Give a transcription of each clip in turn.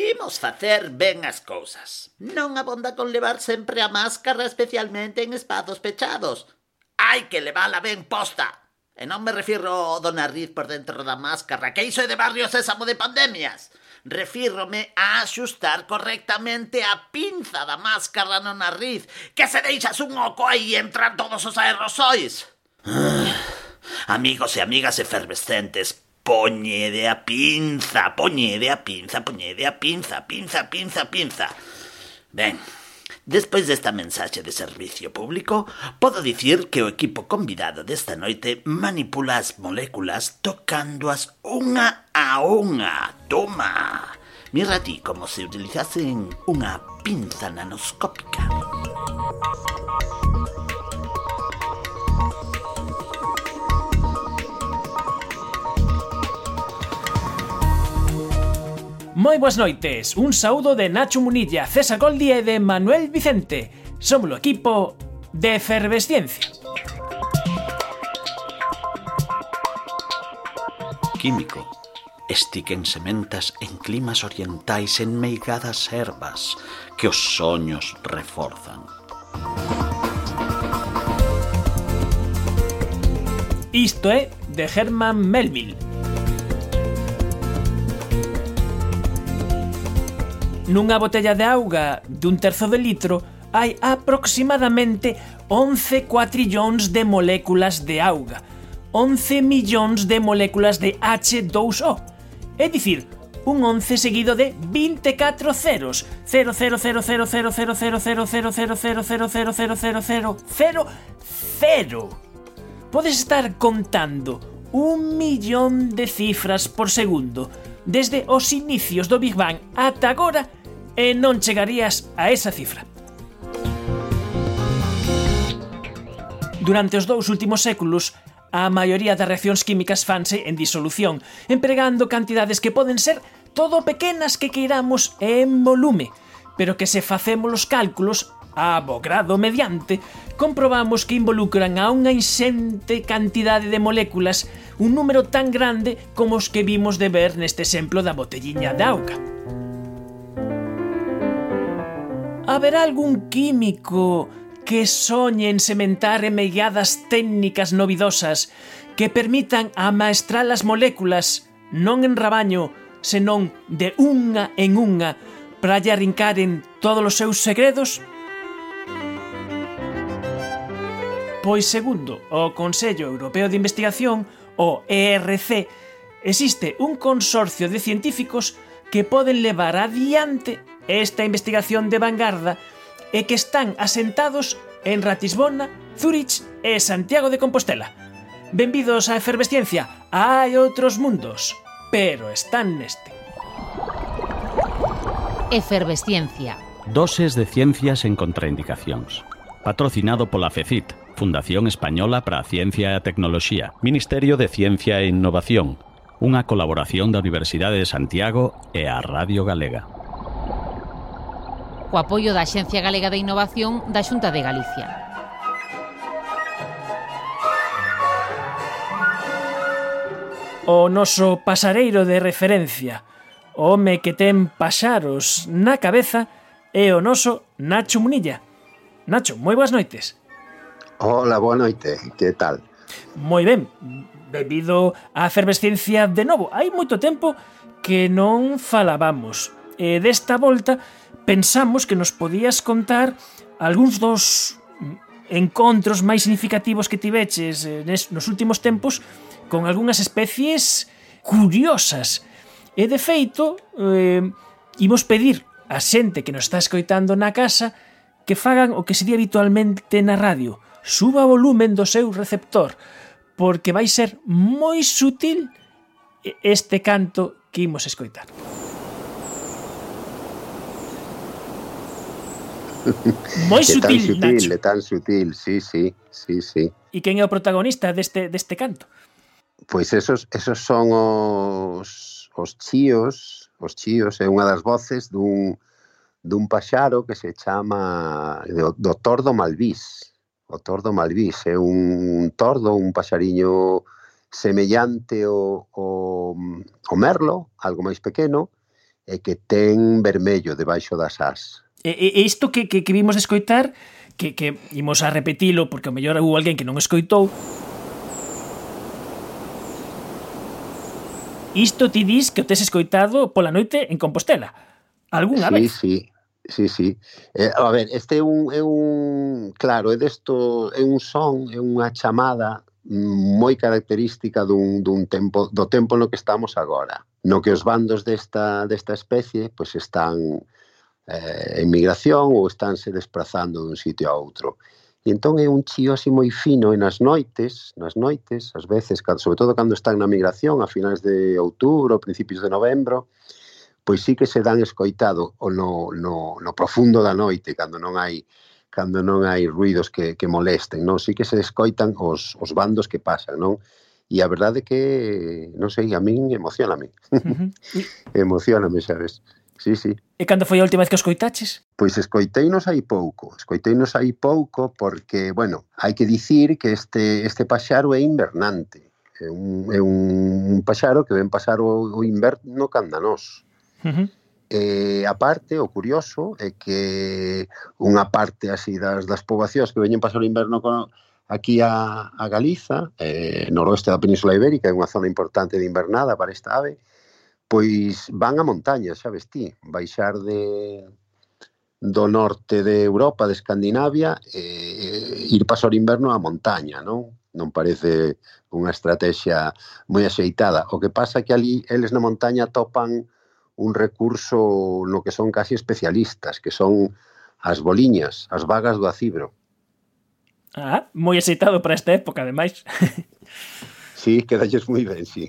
Imos facer ben as cousas. Non abonda con levar sempre a máscara, especialmente en espazos pechados. Hai que levala ben posta. E non me refiro ao do nariz por dentro da máscara, que iso é de barrio sésamo de pandemias. Refírome a axustar correctamente a pinza da máscara no nariz, que se deixas un oco aí e entran todos os aerosois. Ah, amigos e amigas efervescentes, Poñede a pinza, poñede a pinza, poñede a pinza, pinza, pinza, pinza. Ben, Despois desta mensaxe de servicio público, podo dicir que o equipo convidado desta noite manipula as moléculas tocándoas unha a unha. Toma! Mira ti como se utilizasen unha pinza nanoscópica. Moi boas noites, un saúdo de Nacho Munilla, César Goldi e de Manuel Vicente. Somos o equipo de Efervesciencia. Químico. Estiquen sementas en climas orientais en meigadas ervas que os soños reforzan. Isto é de Herman Melville. Nunha botella de auga dun terzo de litro hai aproximadamente 11 cuatrillóns de moléculas de auga, 11 millóns de moléculas de H2O. É dicir, un 11 seguido de 24 ceros. 0 0 0 0 0 0 0 0 0 0 0 0 0 0 0 0 0 0. Podes estar contando un millón de cifras por segundo desde os inicios do Big Bang ata agora e non chegarías a esa cifra. Durante os dous últimos séculos, a maioría das reaccións químicas fanse en disolución, empregando cantidades que poden ser todo pequenas que queiramos en volume, pero que se facemos os cálculos a grado mediante, comprobamos que involucran a unha inxente cantidade de moléculas un número tan grande como os que vimos de ver neste exemplo da botelliña de auga. Haberá algún químico que soñe en sementar emelladas técnicas novidosas que permitan amaestrar as moléculas non en rabaño, senón de unha en unha para lle arrincar en todos os seus segredos? Pois segundo, o Consello Europeo de Investigación, o ERC, existe un consorcio de científicos que poden levar adiante esta investigación de vanguarda é que están asentados en Ratisbona, Zurich e Santiago de Compostela. Benvidos á efervesciencia, hai outros mundos, pero están neste. Efervesciencia. Doses de ciencias en contraindicacións. Patrocinado pola FECIT, Fundación Española para a Ciencia e a Tecnoloxía, Ministerio de Ciencia e Innovación, unha colaboración da Universidade de Santiago e a Radio Galega co apoio da Axencia Galega de Innovación da Xunta de Galicia. o noso pasareiro de referencia. O home que ten paxaros na cabeza é o noso Nacho Munilla. Nacho, moi boas noites. Hola, boa noite, que tal? Moi ben, bebido a efervescencia de novo. Hai moito tempo que non falábamos. E desta volta pensamos que nos podías contar algúns dos encontros máis significativos que tiveches eh, nos últimos tempos con algunhas especies curiosas. E de feito, eh, imos pedir a xente que nos está escoitando na casa que fagan o que sería habitualmente na radio, suba o volumen do seu receptor, porque vai ser moi sutil este canto que imos escoitar. Moi sutil, tan sutil, Nacho. Tan sutil, sí, sí, sí, sí. E quen é o protagonista deste, deste canto? Pois esos, esos son os, os chíos, os chíos é unha das voces dun, dun paxaro que se chama do, do tordo malvís. O tordo malvís é un tordo, un paxariño semellante ao, ao, ao merlo, algo máis pequeno, e que ten vermello debaixo das as. E, e isto que, que, que vimos de escoitar que, que imos a repetilo porque o mellor hubo alguén que non escoitou. Isto ti dis que o tes escoitado pola noite en Compostela. Alguna sí, vez? Sí, sí, sí. Eh, A ver, este é un, é un claro, é desto é un son, é unha chamada moi característica dun, dun tempo, do tempo no que estamos agora. No que os bandos desta, desta especie pois pues están eh, en migración ou estánse desplazando dun sitio a outro. E entón é un chío así moi fino e nas noites, nas noites, ás veces, sobre todo cando están na migración, a finais de outubro, principios de novembro, pois sí que se dan escoitado o no, no, no profundo da noite, cando non hai cando non hai ruidos que, que molesten, non? Sí que se escoitan os, os bandos que pasan, non? E a verdade que, non sei, a min emociona a min. Uh -huh. emocioname, sabes? sí, sí. E cando foi a última vez que escoitaches? Pois escoiteinos hai pouco, escoiteinos hai pouco porque, bueno, hai que dicir que este, este paxaro é invernante, é un, é un paxaro que ven pasar o, o inverno canda nós. Uh -huh. E a parte, o curioso, é que unha parte así das, das poboacións que veñen pasar o inverno con, aquí a, a Galiza, eh, noroeste da Península Ibérica, é unha zona importante de invernada para esta ave, Pois van a montaña, sabes ti, baixar de do norte de Europa, de Escandinavia, e ir pasar o inverno a montaña, non? Non parece unha estrategia moi axeitada. O que pasa é que ali eles na montaña topan un recurso no que son casi especialistas, que son as boliñas, as vagas do acibro. Ah, moi axeitado para esta época, ademais. Sí, quedalles moi ben, sí.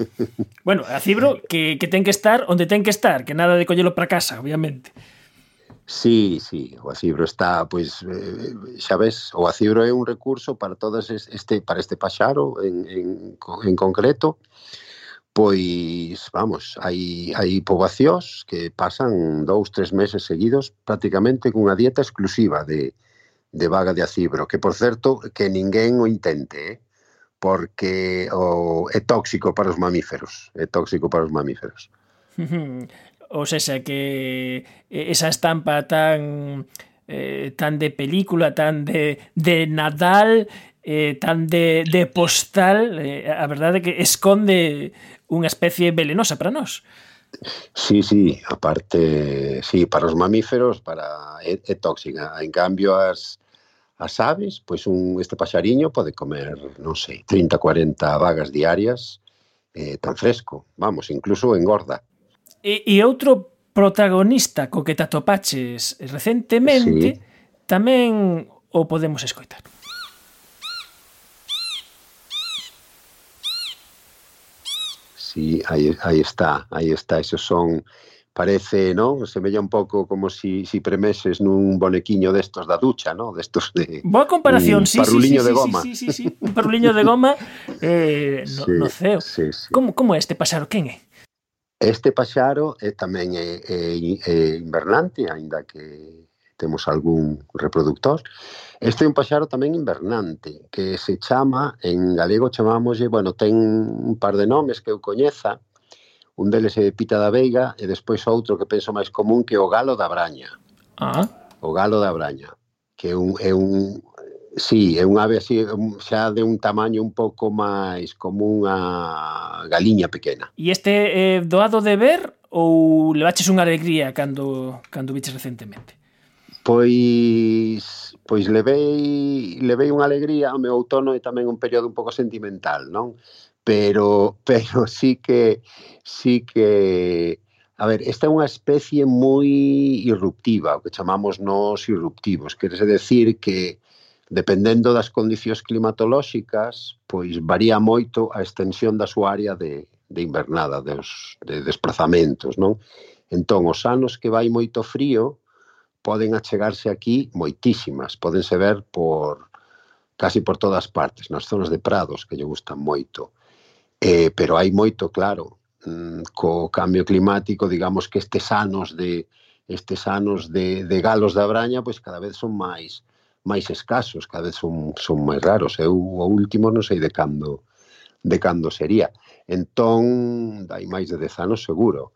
bueno, a Cibro que, que ten que estar onde ten que estar, que nada de collelo para casa, obviamente. Sí, sí, o acibro está, pois, eh, xa ves, o acibro é un recurso para todas este para este paxaro en, en, en concreto, pois, vamos, hai, hai poboacións que pasan dous, tres meses seguidos prácticamente cunha dieta exclusiva de, de vaga de acibro, que, por certo, que ninguén o intente, eh? porque o, é tóxico para os mamíferos, é tóxico para os mamíferos. ou seja, que esa estampa tan eh, tan de película, tan de, de Nadal, eh, tan de, de postal, eh, a verdade é que esconde unha especie velenosa para nós. Sí, sí, aparte, sí, para os mamíferos para é, é tóxica. En cambio, as, as aves, pois un, este paxariño pode comer, non sei, 30, 40 vagas diarias eh, tan fresco, vamos, incluso engorda. E, e outro protagonista co que te atopaches recentemente sí. tamén o podemos escoitar. Sí, aí, aí está, aí está, esos son parece, non? Semella un pouco como si, si premeses nun bonequiño destos da ducha, non? Destos de Boa comparación, un sí, sí, sí, de goma. Sí, sí, sí, sí, un parruliño de goma eh, no, sí, no ceo. Sí, sí. Como, como este paxaro? Quen é? Este paxaro é tamén é, é, é invernante, aínda que temos algún reproductor. Este é un paxaro tamén invernante, que se chama, en galego chamámoslle, bueno, ten un par de nomes que eu coñeza, un deles é Pita da Veiga e despois outro que penso máis común que o Galo da Braña. Ah. O Galo da Braña, que é un, é un Sí, é un ave así xa de un tamaño un pouco máis común a galiña pequena. E este é eh, doado de ver ou levaches unha alegría cando cando viches recentemente? Pois pois levei levei unha alegría, o meu outono é tamén un período un pouco sentimental, non? pero pero sí que sí que A ver, esta é unha especie moi irruptiva, o que chamamos nos irruptivos, quer decir que dependendo das condicións climatolóxicas, pois varía moito a extensión da súa área de, de invernada, dos, de desplazamentos, non? Entón, os anos que vai moito frío poden achegarse aquí moitísimas, podense ver por casi por todas partes, nas zonas de prados que lle gustan moito Eh, pero hai moito claro mm, co cambio climático, digamos que estes anos de estes anos de, de galos da braña, pois cada vez son máis máis escasos, cada vez son, son máis raros. Eu o último non sei de cando de cando sería. Entón, dai máis de 10 anos seguro.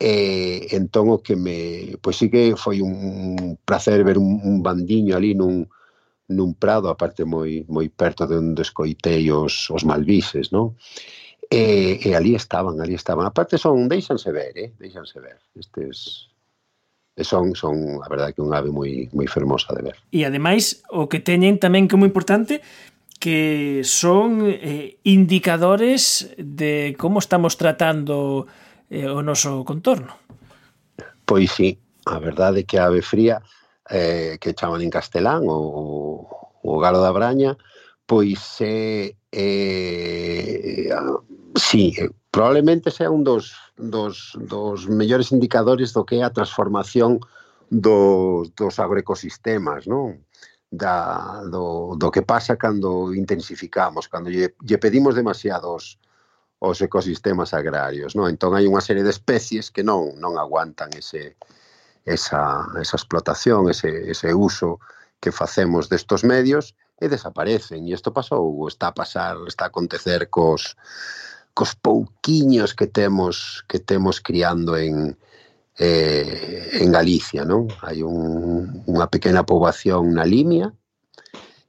E entón o que me, pois sí que foi un placer ver un, un bandiño ali nun nun prado, aparte moi moi perto de onde escoitei os, os malvises, non? E, e ali estaban, ali estaban. Aparte son, deixanse ver, eh? deixanse ver. Estes, e son, son a verdade que un ave moi, moi fermosa de ver. E ademais, o que teñen tamén que é moi importante que son eh, indicadores de como estamos tratando eh, o noso contorno. Pois sí, a verdade é que a ave fría eh, que chaman en castelán o, o galo da braña, pois é, eh, eh, ah, sí, eh, probablemente sea un dos, dos, dos mellores indicadores do que é a transformación dos, dos agroecosistemas, non? da, do, do que pasa cando intensificamos, cando lle, lle pedimos demasiados os ecosistemas agrarios, non? Entón hai unha serie de especies que non non aguantan ese esa, esa explotación, ese, ese uso que facemos destos medios e desaparecen. E isto pasou, está a pasar, está a acontecer cos, cos pouquiños que temos que temos criando en, eh, en Galicia. Non? Hai un, unha pequena poboación na Limia,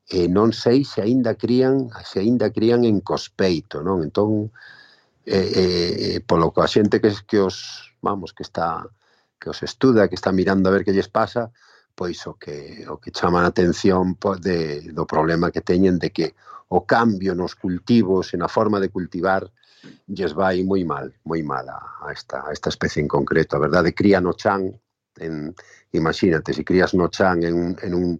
e non sei se aínda crían se aínda crían en Cospeito, non? Entón, eh, eh, eh polo que a xente que, que os, vamos, que está que os estuda, que está mirando a ver que lles pasa, pois o que o que chama a atención pois, de, do problema que teñen de que o cambio nos cultivos e na forma de cultivar lles vai moi mal, moi mal a a, esta, a esta especie en concreto. A verdade, cría no chan, en, imagínate, se crías no chan en, en, un,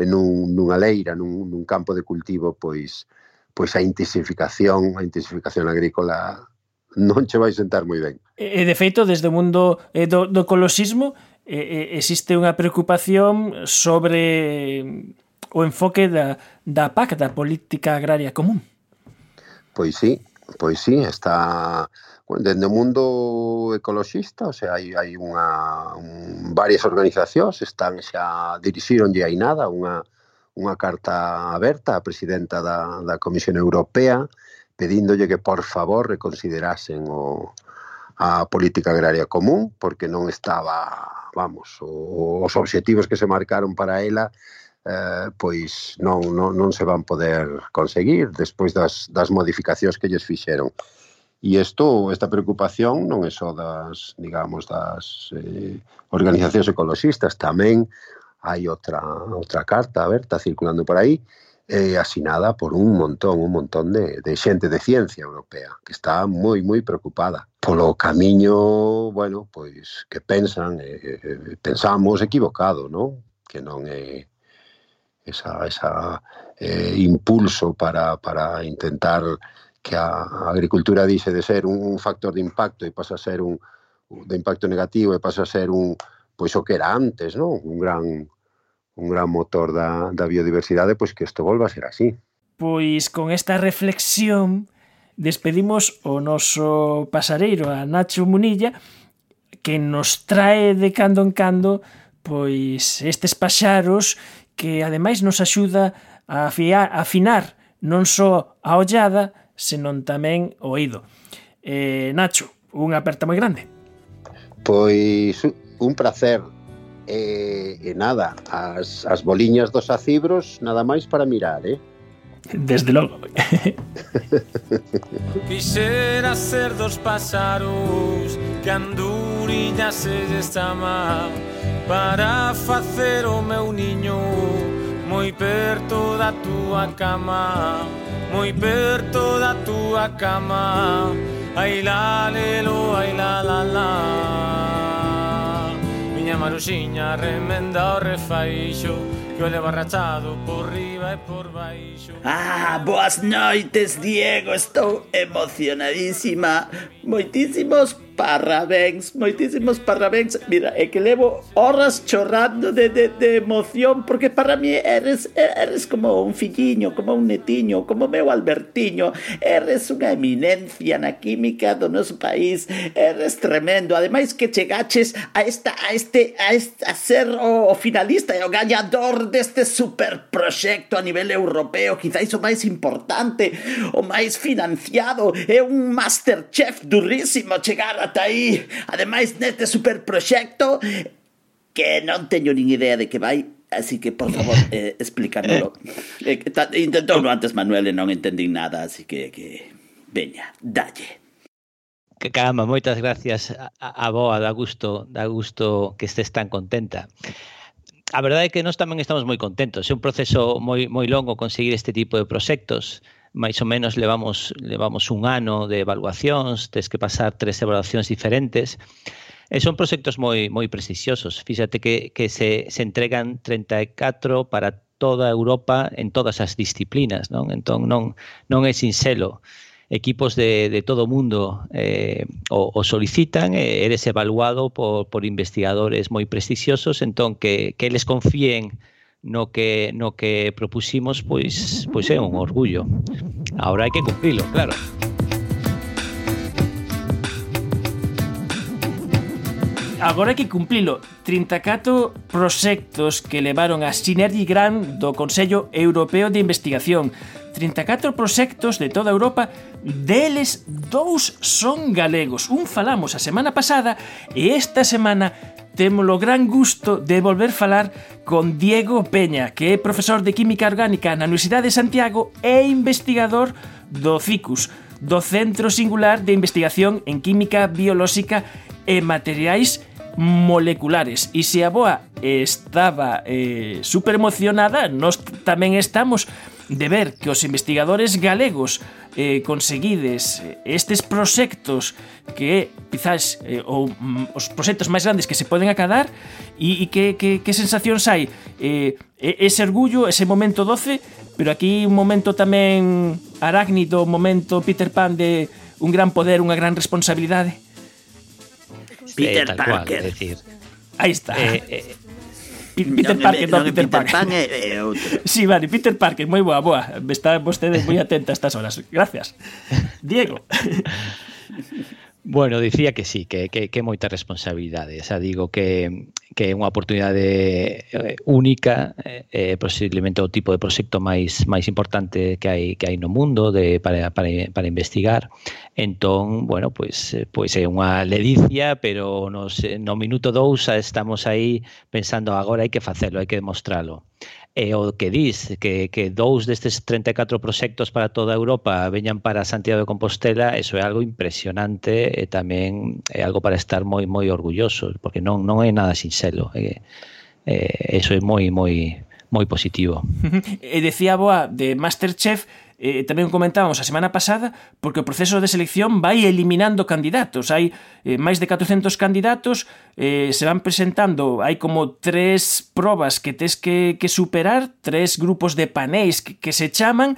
en un, nunha leira, nun, nun campo de cultivo, pois pois a intensificación, a intensificación agrícola non che vai sentar moi ben. E, de feito, desde o mundo eh, do, do colosismo, eh, eh, existe unha preocupación sobre mm, o enfoque da, da PAC, da Política Agraria Común. Pois sí, pois sí, está dende o mundo ecoloxista, o sea, hai, hai unha, un, varias organizacións están xa dirixironlle hai nada unha, unha carta aberta á presidenta da, da Comisión Europea, pedíndolle que por favor reconsiderasen o, a política agraria común porque non estaba, vamos, o, os obxectivos que se marcaron para ela eh, pois non, non, non se van poder conseguir despois das, das modificacións que lles fixeron. E isto, esta preocupación non é só das, digamos, das eh, organizacións ecologistas, tamén hai outra outra carta aberta circulando por aí eh, asinada por un montón, un montón de, de xente de ciencia europea que está moi, moi preocupada polo camiño, bueno, pois que pensan, eh, eh pensamos equivocado, non? Que non é esa, esa eh, impulso para, para intentar que a agricultura dixe de ser un factor de impacto e pasa a ser un de impacto negativo e pasa a ser un pois o que era antes, non? Un gran un gran motor da, da biodiversidade, pois que isto volva a ser así. Pois con esta reflexión despedimos o noso pasareiro, a Nacho Munilla, que nos trae de cando en cando pois estes paxaros que ademais nos axuda a afiar, a afinar non só a ollada, senón tamén o oído. Eh, Nacho, unha aperta moi grande. Pois un placer E, e nada, as, as boliñas dos acibros nada máis para mirar, eh? Desde logo. Quixera ser dos pásaros que anduriña se lles para facer o meu niño moi perto da túa cama moi perto da túa cama ai la lelo ai la maruxiña remenda o refaixo Que o leva rachado por riba e por baixo. Ah, boas noites, Diego, estou emocionadísima. Moitísimos parabéns, moitísimos parabéns. Mira, é que levo horas chorrando de, de, de emoción porque para mí eres eres como un filliño, como un netiño, como meu Albertiño. Eres unha eminencia na química do noso país. Eres tremendo. Ademais que chegaches a esta a este a, este, a ser o, o finalista e o gañador deste super proxecto a nivel europeo, quizáis o máis importante, o máis financiado, é un Masterchef durísimo chegar ata aí. Ademais, neste superproxecto que non teño nin idea de que vai, así que, por favor, eh, explícanolo. Eh, intentou no antes Manuel e non entendín nada, así que, que veña, dalle. Caramba, moitas gracias a, a boa, da gusto, da gusto que estés tan contenta. A verdade é que nós tamén estamos moi contentos. É un proceso moi moi longo conseguir este tipo de proxectos máis ou menos levamos levamos un ano de evaluacións, tes que pasar tres evaluacións diferentes. E son proxectos moi moi prestixiosos. Fíxate que, que se, se entregan 34 para toda Europa en todas as disciplinas, non? Entón non non é sinxelo. Equipos de, de todo o mundo eh, o, o solicitan e eres evaluado por, por investigadores moi prestixiosos, entón que, que eles confíen no que no que propusimos pois pois é un orgullo. Agora hai que cumprilo, claro. Agora hai que cumplilo 34 proxectos que levaron a Synergy Grant do Consello Europeo de Investigación 34 proxectos de toda Europa, deles dous son galegos. Un falamos a semana pasada e esta semana temos o gran gusto de volver falar con Diego Peña, que é profesor de Química Orgánica na Universidade de Santiago e investigador do CICUS, do Centro Singular de Investigación en Química Biolóxica e Materiais moleculares. E se a boa estaba eh, super emocionada, nós tamén estamos de ver que os investigadores galegos eh, conseguides eh, estes proxectos que quizás eh, ou mm, os proxectos máis grandes que se poden acadar e, e que, que, que sensacións hai? Eh, ese orgullo, ese momento 12 pero aquí un momento tamén arácnido, un momento Peter Pan de un gran poder, unha gran responsabilidade. Peter eh, Parker. cual, decir, Aí está. Eh, eh, Peter no, Parker, non, Peter, Peter Parker. Pan é, é outro. Sí, vale, Peter Parker, moi boa, boa. Está vostede moi atenta a estas horas. Gracias. Diego. Bueno, dicía que sí, que, que, que moita responsabilidade. Xa digo que, que é unha oportunidade eh, única, eh, eh, posiblemente o tipo de proxecto máis máis importante que hai que hai no mundo de para, para, para investigar. Entón, bueno, pois pois é unha ledicia, pero nos, no minuto 2 estamos aí pensando agora hai que facelo, hai que demostralo. E o que dis que, que dous destes 34 proxectos para toda Europa veñan para Santiago de Compostela, eso é algo impresionante e tamén é algo para estar moi moi orgulloso, porque non non é nada sinxelo. É, é, eso é moi moi moi positivo. e decía Boa de Masterchef eh, tamén comentábamos a semana pasada, porque o proceso de selección vai eliminando candidatos. Hai eh, máis de 400 candidatos, eh, se van presentando, hai como tres probas que tes que, que superar, tres grupos de panéis que, que se chaman,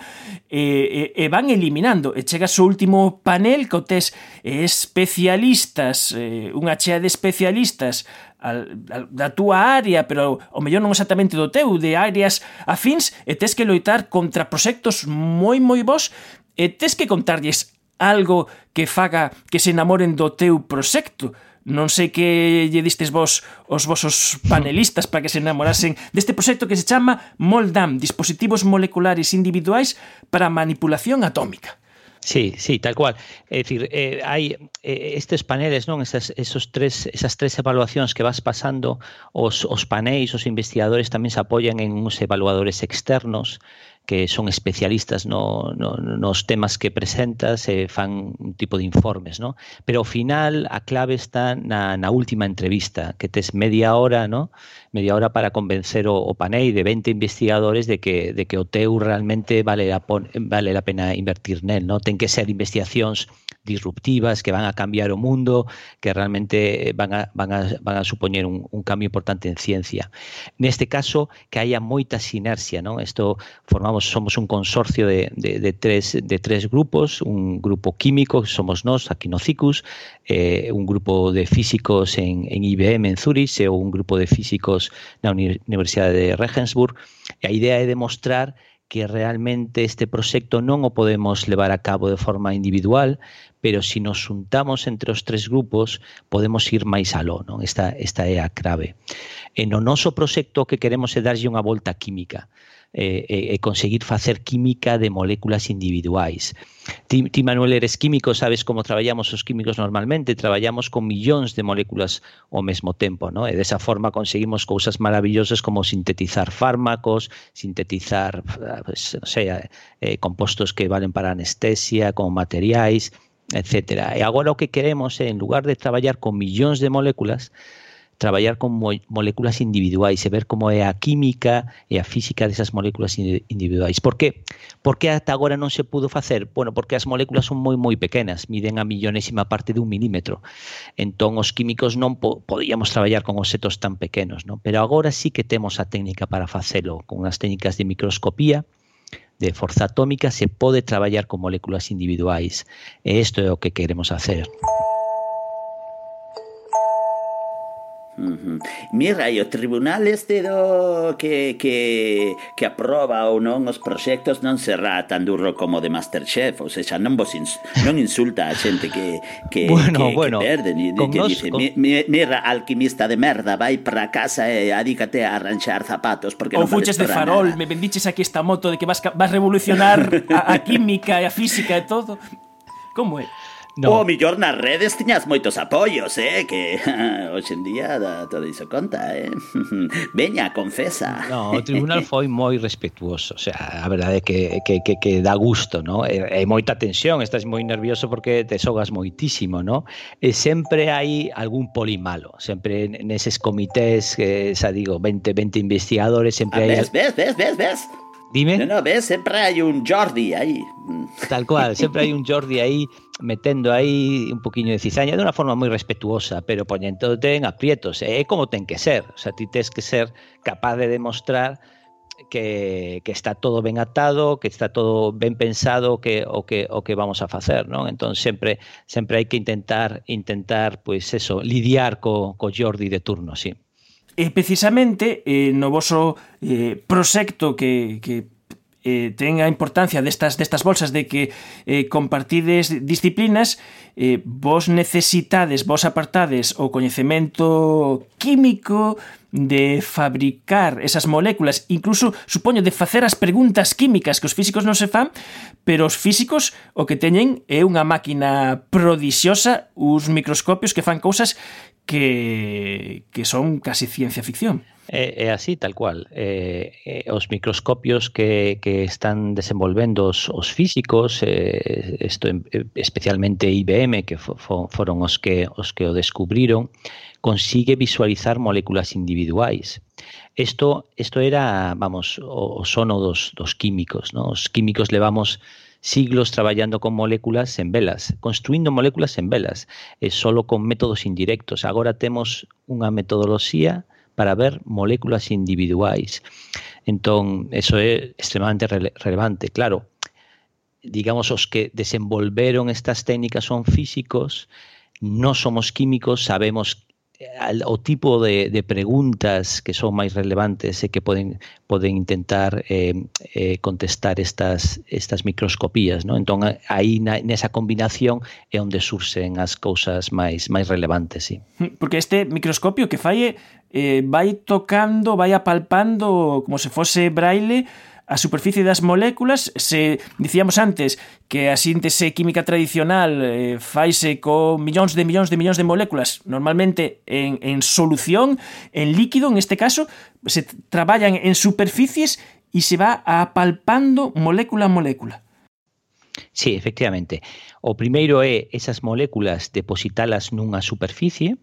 e eh, eh, van eliminando. E chegas ao último panel que o tes especialistas, eh, unha chea de especialistas al, da túa área, pero o mellor non exactamente do teu, de áreas afins, e tes que loitar contra proxectos moi moi vos, e tes que contarlles algo que faga que se enamoren do teu proxecto. Non sei que lle distes vos os vosos panelistas para que se enamorasen deste proxecto que se chama MOLDAM, Dispositivos Moleculares Individuais para Manipulación Atómica. Sí, sí, tal cual. É dicir, eh, hai eh, estes paneles, non, esas esos tres esas tres evaluacións que vas pasando, os os paneis, os investigadores tamén se apoian en uns evaluadores externos que son especialistas no, no, nos temas que presentas, e fan un tipo de informes, ¿no? Pero ao final a clave está na, na última entrevista, que tes media hora, ¿no? Media hora para convencer o, o panei de 20 investigadores de que de que o teu realmente vale a, vale a pena invertir nel, ¿no? Ten que ser investigacións disruptivas que van a cambiar o mundo, que realmente van a, van a, van a supoñer un, cambio importante en ciencia. Neste caso, que haya moita sinerxia, non? Isto formamos, somos un consorcio de, de, tres, de tres grupos, un grupo químico, somos nós, aquí eh, un grupo de físicos en, en IBM en Zurich e un grupo de físicos na Universidade de Regensburg. E a idea é demostrar que realmente este proxecto non o podemos levar a cabo de forma individual, pero se si nos juntamos entre os tres grupos podemos ir máis aló, non? Esta, esta é a clave. E no noso proxecto que queremos é darlle unha volta química eh, e conseguir facer química de moléculas individuais. Ti, ti, Manuel, eres químico, sabes como traballamos os químicos normalmente, traballamos con millóns de moléculas ao mesmo tempo, ¿no? e desa forma conseguimos cousas maravillosas como sintetizar fármacos, sintetizar pues, non sei, eh, eh compostos que valen para anestesia, como materiais, etc. E agora o que queremos é, en lugar de traballar con millóns de moléculas, traballar con mo moléculas individuais e ver como é a química e a física desas moléculas individuais. Por que? Por que ata agora non se pudo facer? Bueno, porque as moléculas son moi moi pequenas, miden a millonésima parte dun milímetro. Entón, os químicos non po podíamos traballar con obxetos tan pequenos, non? pero agora sí que temos a técnica para facelo. Con as técnicas de microscopía, de forza atómica, se pode traballar con moléculas individuais. E isto é o que queremos hacer. Uh -huh. Mira, e o tribunal este do que, que, que aproba ou non os proxectos non será tan duro como de Masterchef ou seja, non vos ins, non insulta a xente que, que, bueno, que, bueno, que perde ni, que nos, dice, con... mira, alquimista de merda vai para casa e eh, adícate a arranxar zapatos porque ou fuches de farol, nada. me bendiches aquí esta moto de que vas, vas revolucionar a, a química e a física e todo como é? No. Oh, o millor nas redes tiñas moitos apoios, eh? Que hoxe en día da todo iso conta, eh? Veña, confesa. No, o tribunal foi moi respetuoso. O sea, a verdade é que, que, que, que dá gusto, no? É, é moita tensión, estás moi nervioso porque te sogas moitísimo, no? E sempre hai algún poli malo. Sempre neses comités, que, xa digo, 20, 20 investigadores, sempre ah, hai... Ves, ves, ves, ves, ves? Dime. No, no, ves, sempre hai un Jordi aí. Tal cual, sempre hai un Jordi aí metendo aí un poquinho de cizaña de unha forma moi respetuosa, pero poñéndote en aprietos. É como ten que ser. O sea, ti tens que ser capaz de demostrar que, que está todo ben atado, que está todo ben pensado que o que o que vamos a facer, non? Entón sempre sempre hai que intentar intentar pois pues eso, lidiar co co Jordi de turno, sí. E precisamente eh, no voso eh, proxecto que, que eh, ten a importancia destas, destas bolsas de que eh, compartides disciplinas, eh, vos necesitades, vos apartades o coñecemento químico de fabricar esas moléculas, incluso, supoño, de facer as preguntas químicas que os físicos non se fan, pero os físicos o que teñen é unha máquina prodixiosa, uns microscopios que fan cousas que, que son casi ciencia ficción. É, é así, tal cual. Eh, eh, os microscopios que, que están desenvolvendo os, os físicos, eh, esto, eh, especialmente IBM, que fo, fo, foron os que, os que o descubriron, consigue visualizar moléculas individuais. Isto, isto era, vamos, o, o sono dos, dos químicos. ¿no? Os químicos levamos siglos traballando con moléculas en velas, construindo moléculas en velas, e solo con métodos indirectos. Agora temos unha metodoloxía para ver moléculas individuais. Entón, eso é extremadamente rele relevante. Claro, digamos, os que desenvolveron estas técnicas son físicos, non somos químicos, sabemos o tipo de, de preguntas que son máis relevantes e que poden poden intentar eh, eh, contestar estas estas microscopías, non? Entón aí na, nesa combinación é onde surxen as cousas máis máis relevantes, sí. Porque este microscopio que fai eh, vai tocando, vai apalpando como se fose braille a superficie das moléculas se dicíamos antes que a síntese química tradicional eh, faise co millóns de millóns de millóns de moléculas normalmente en, en solución en líquido en este caso se traballan en superficies e se va apalpando molécula a molécula Sí, efectivamente. O primeiro é esas moléculas depositalas nunha superficie,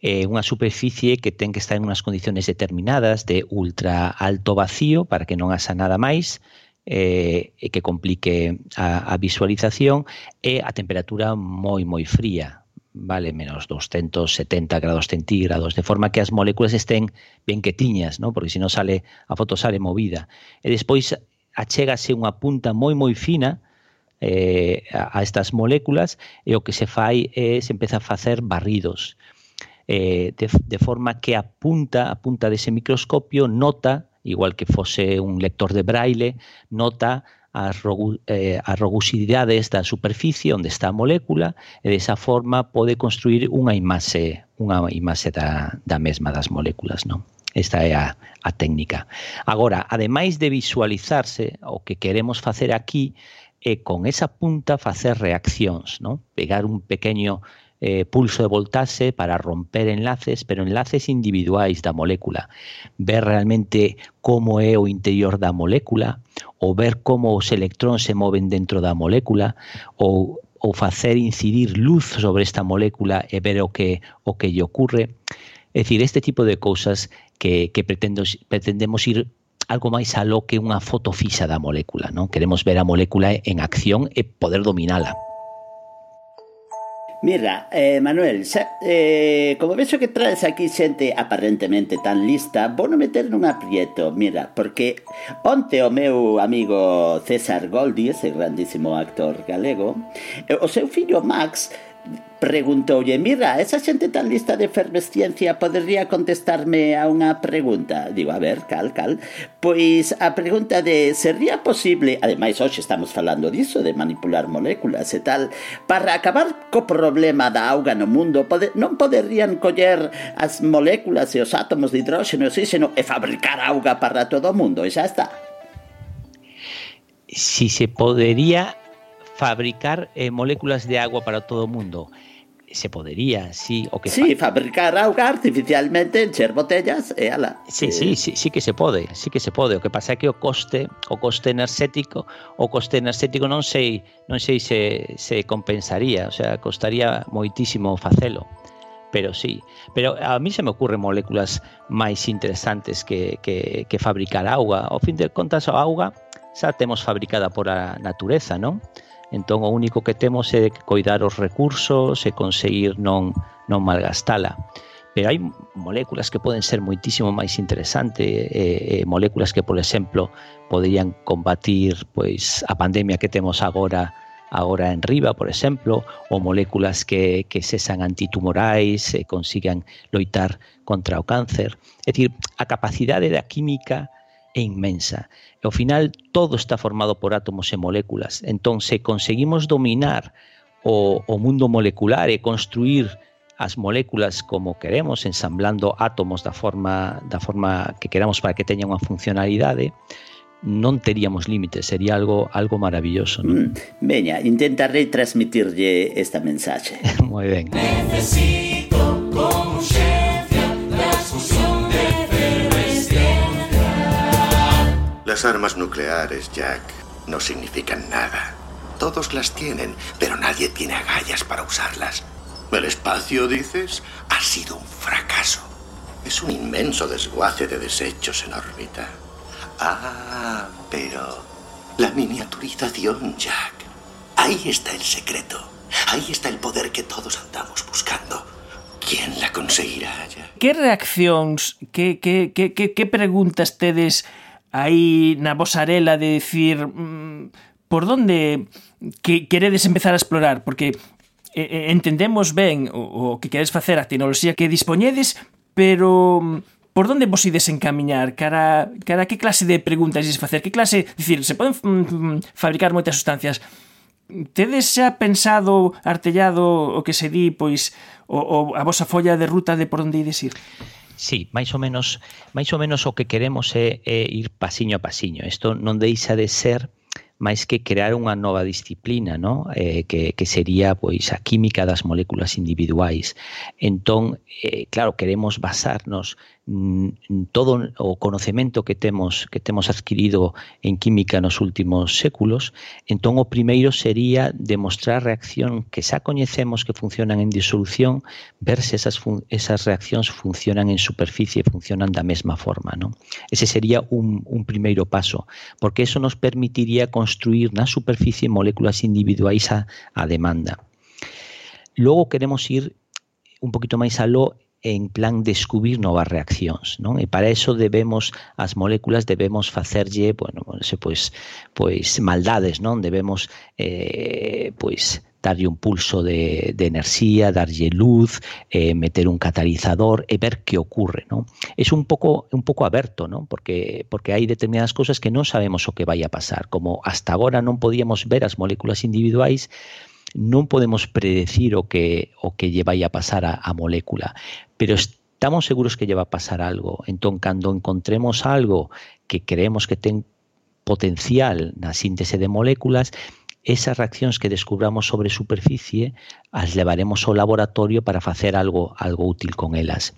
eh, unha superficie que ten que estar en unhas condiciones determinadas de ultra alto vacío para que non haxa nada máis eh, que complique a, a visualización e a temperatura moi moi fría vale menos 270 grados centígrados, de forma que as moléculas estén ben quetiñas, ¿no? porque se non sale a foto sale movida. E despois achégase unha punta moi moi fina eh, a, a estas moléculas e o que se fai é se empeza a facer barridos eh, de, de forma que a punta, a punta dese microscopio nota, igual que fose un lector de braille, nota as, rogu, eh, as rugosidades da superficie onde está a molécula e desa forma pode construir unha imaxe, unha imaxe da, da mesma das moléculas, non? Esta é a, a técnica. Agora, ademais de visualizarse, o que queremos facer aquí é con esa punta facer reaccións, non? Pegar un pequeno eh, pulso de voltaxe para romper enlaces, pero enlaces individuais da molécula. Ver realmente como é o interior da molécula, ou ver como os electróns se moven dentro da molécula, ou ou facer incidir luz sobre esta molécula e ver o que o que lle ocurre. É dicir, este tipo de cousas que, que pretendo, pretendemos ir algo máis aló que unha foto fixa da molécula, non? Queremos ver a molécula en acción e poder dominala. Mira, eh, Manuel, xa, eh, como vexo que traes aquí xente aparentemente tan lista, vou non meter nun aprieto, mira, porque onte o meu amigo César Goldi, ese grandísimo actor galego, o seu fillo Max, Preguntoulle, mira, esa xente tan lista de efervesciencia podería contestarme a unha pregunta. Digo, a ver, cal, cal. Pois a pregunta de, sería posible, ademais hoxe estamos falando diso, de manipular moléculas e tal, para acabar co problema da auga no mundo, pode, non poderían coller as moléculas e os átomos de hidróxeno e oxígeno e fabricar auga para todo o mundo, e xa está. Si se podería fabricar eh, moléculas de agua para todo o mundo se podería, sí, o que Sí, fa... fabricar auga artificialmente encher botellas e ala. Sí, eh... sí, sí, sí que se pode, sí que se pode. O que pasa é que o coste, o coste energético, o coste energético non sei, non sei se se compensaría, o sea, costaría moitísimo facelo. Pero sí, pero a mí se me ocurren moléculas máis interesantes que, que, que fabricar auga. Ao fin de contas, a auga xa temos fabricada por a natureza, non? Entón o único que temos é coidar os recursos e conseguir non non malgastala. Pero hai moléculas que poden ser moitísimo máis interesante, eh, eh, moléculas que, por exemplo, poderían combatir pois a pandemia que temos agora agora en riba, por exemplo, ou moléculas que, que cesan antitumorais e consigan loitar contra o cáncer. É dicir, a capacidade da química é inmensa. E ao final todo está formado por átomos e moléculas. Entón, se conseguimos dominar o, o mundo molecular e construir as moléculas como queremos, ensamblando átomos da forma da forma que queramos para que teñan unha funcionalidade, non teríamos límites, sería algo algo maravilloso, non? Mm, veña, intentarei transmitirlle esta mensaxe. Moi ben. Necesito Las armas nucleares, Jack, no significan nada. Todos las tienen, pero nadie tiene agallas para usarlas. ¿El espacio, dices? Ha sido un fracaso. Es un inmenso desguace de desechos en órbita. Ah, pero... La miniaturización, Jack. Ahí está el secreto. Ahí está el poder que todos andamos buscando. ¿Quién la conseguirá, Jack? ¿Qué reacciones, qué, qué, qué, qué preguntas tedes aí na vosa arela de dicir mm, por donde que queredes empezar a explorar, porque eh, entendemos ben o, o que queredes facer a tecnoloxía que dispoñedes, pero mm, por onde vos ides encamiñar? Cara, cara que clase de preguntas ides facer? Que clase, dicir, se poden mm, fabricar moitas sustancias. Tedes xa pensado, artellado o que se di, pois, o, o a vosa folla de ruta de por onde ides ir? Sí, máis ou menos, máis ou menos o que queremos é, é ir pasiño a pasiño. Isto non deixa de ser máis que crear unha nova disciplina, no? eh, que, que sería pois a química das moléculas individuais. Entón, eh, claro, queremos basarnos todo o conocemento que temos que temos adquirido en química nos últimos séculos, entón o primeiro sería demostrar reacción que xa coñecemos que funcionan en disolución, ver se esas, esas reaccións funcionan en superficie, funcionan da mesma forma. Non? Ese sería un, un primeiro paso, porque eso nos permitiría construir na superficie moléculas individuais a, a demanda. Logo queremos ir un poquito máis aló en plan descubrir novas reaccións, non? E para eso debemos as moléculas debemos facerlle, bueno, se pois pois maldades, non? Debemos eh pois darlle un pulso de, de enerxía, darlle luz, eh, meter un catalizador e ver que ocurre, non? É un pouco un pouco aberto, non? Porque porque hai determinadas cousas que non sabemos o que vai a pasar, como hasta agora non podíamos ver as moléculas individuais, non podemos predecir o que o que a pasar a, a molécula, pero estamos seguros que lle va a pasar algo. Entón, cando encontremos algo que creemos que ten potencial na síntese de moléculas, esas reaccións que descubramos sobre superficie as levaremos ao laboratorio para facer algo algo útil con elas.